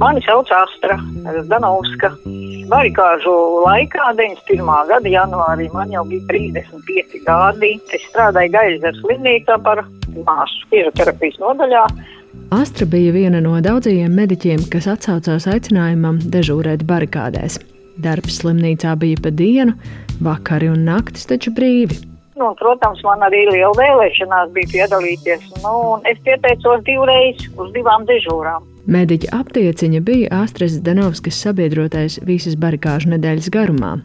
Mani sauc Astra Danovska. Barikāžu laikā, 91. gada janvārī, man jau bija 35 gadi. Es strādāju Gaļas slimnīcā par māsu fizioterapijas nodaļā. Astra bija viena no daudzajiem mediķiem, kas atsaucās aicinājumam dežūrēt barikādēs. Darbs slimnīcā bija pa dienu, vakari un naktis taču brīvi. Nu, protams, man arī liela vēlēšanās bija piedalīties. Nu, es pieteicos divreiz uz divām dežūrām. Mediķa aptieciņa bija Astras Danovskas sabiedrotais visas barikāžu nedēļas garumā.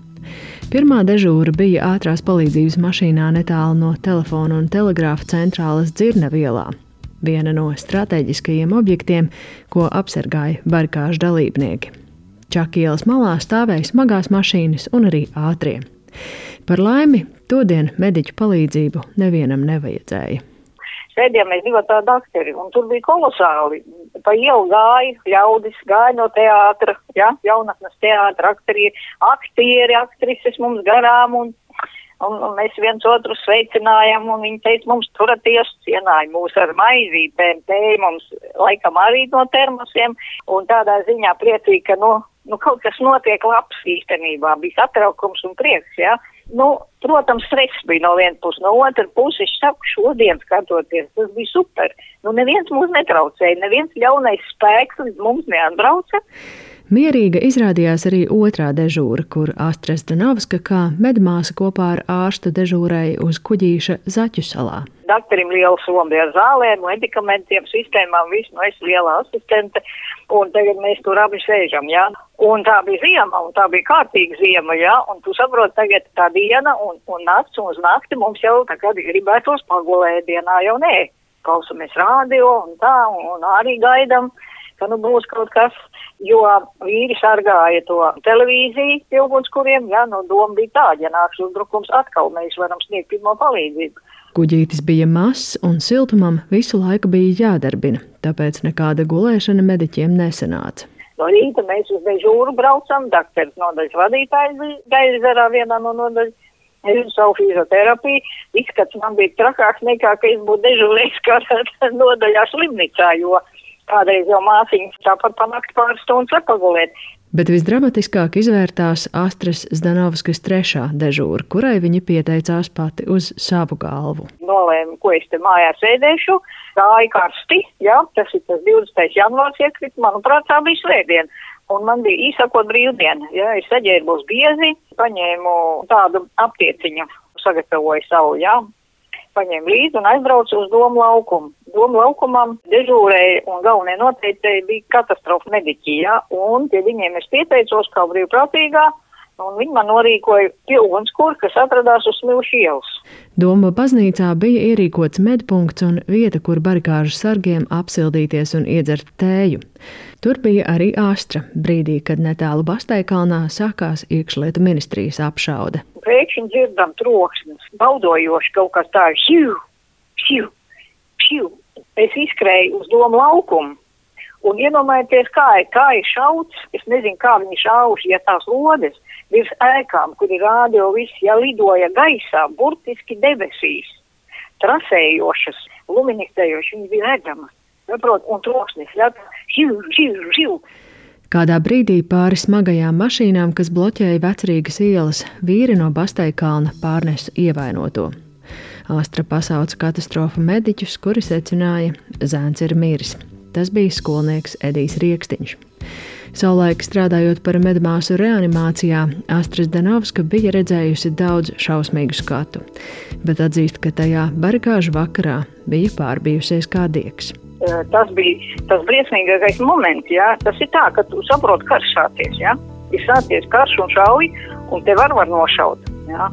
Pirmā dežūra bija ātrās palīdzības mašīnā netālu no telefona un telegrāfa centrālas Dzirnavielā, viena no strateģiskajiem objektiem, ko apsargāja barikāžu dalībnieki. Čakielas malā stāvēja smagās mašīnas un arī ātrie. Par laimi, todien mediķu palīdzību nevienam nevajadzēja. Sēdījām mēs divi tādi aktieri, un tur bija kolosāli. Pa ielu gāja, ļaudis gāja no teātra, ja, jaunatnes teātra, aktieri, aktieri, aktrises mums garām, un, un, un mēs viens otru sveicinājām, un viņi teica, mums turaties, cienāja mūs ar maizītēm, tēja mums laikam arī no termosiem, un tādā ziņā priecīgi, ka, nu, nu, kaut kas notiek labs īstenībā, bija satraukums un prieks, ja. Nu, protams, stress bija no vienas puses, no otras puses, es saku, šodien skatoties, tas bija super. Nu, neviens mūs netraucēja, neviens ļaunais spēks līdz mums neatbrauca. Mierīga izrādījās arī otrā dežūra, kur Astras Danovska kā medmāsa kopā ar ārstu dežūrēja uz kuģīša Zaķu salā. Daktarim liela sombi ar zālēm, medikamentiem, sistēmām, visu, nu es liela asistente, un tagad mēs tur abi sēžam, jā. Un tā bija ziema, un tā bija kārtīga ziema, jā, un tu saproti, tagad tā diena un, un nakts, un uz nakti mums jau tagad gribētos pagulēt dienā, jau nē. Klausamies rādio un tā, un, un arī gaidam ka nu būs kaut kas, jo vīri sargāja to televīziju pie ugunskuriem, jā, nu doma bija tāda, ja nāks uzbrukums atkal, mēs varam sniegt pirmo palīdzību. Kuģītis bija mazs un siltumam visu laiku bija jādarbina, tāpēc nekāda gulēšana mediķiem nesenāca. No rīta mēs uz dežūru braucam, dakteris nodaļas vadītājs bija Gaizerā vienā no nodaļas. Es uz savu fizioterapiju, izskats man bija trakāks nekā, ka es būtu dežūrējis kā nodaļā slimnīcā, jo Kādreiz jau māsīņas tāpat panākt pāris stundas atpagulēt. Bet visdramatiskāk izvērtās Astras Zdanovskas trešā dežūra, kurai viņa pieteicās pati uz savu galvu. Nolēmu, ko es te mājās sēdēšu, gāja karsti, jā, tas ir tas 20. janvārs iekrit, manuprāt, tā bija svētdiena. Un man bija īsākot brīvdiena, jā, es saģērbos biezi, paņēmu tādu aptieciņu, sagatavoju savu, jā, paņēmu līdzi un aizbraucu uz domu laukumu. Domu laukumam dežūrēja un galvenie noteicēji bija katastrofa mediķijā, un pie viņiem es pieteicos kā brīvprātīgā, un viņi man norīkoja pie ugunskura, kas atradās uz Smilšu ielas. Doma baznīcā bija ierīkots medpunkts un vieta, kur barikāžu sargiem apsildīties un iedzert tēju. Tur bija arī āstra brīdī, kad netālu Basteikalnā sākās iekšlietu ministrijas apšaude pēkšņi dzirdam troksnis, baudojoši kaut kas tāds - šķiu, šķiu, šķiu. Es izskrēju uz domu laukumu. Un iedomājieties, kā kā ir šauts, es nezinu, kā viņi šauš, ja tās lodes virs ēkām, kur ir rādio viss, ja lidoja gaisā, burtiski debesīs, trasējošas, luministējošas, viņi bija redzamas. Saprot, un troksnis, živ, živ, živ. Kādā brīdī pāri smagajām mašīnām, kas bloķēja vecrīgas ielas, vīri no Basteikalna pārnesa ievainoto. Astra pasauca katastrofu mediķus, kuri secināja, zēns ir miris. Tas bija skolnieks Edijs Rieksniņš. Savulaik strādājot par medmāsu reanimācijā, Astrid Danovska bija redzējusi daudz šausmīgu skatu, bet atzīst, ka tajā barikāžu vakarā bija pārbijusies kā diegs. Tas bija tas briesmīgākais moments. Ja? Tas ir tā, ka tu saproti, karš sācies. Ja? Ir sācies karš un šauj, un te var, var nošaut. Ja?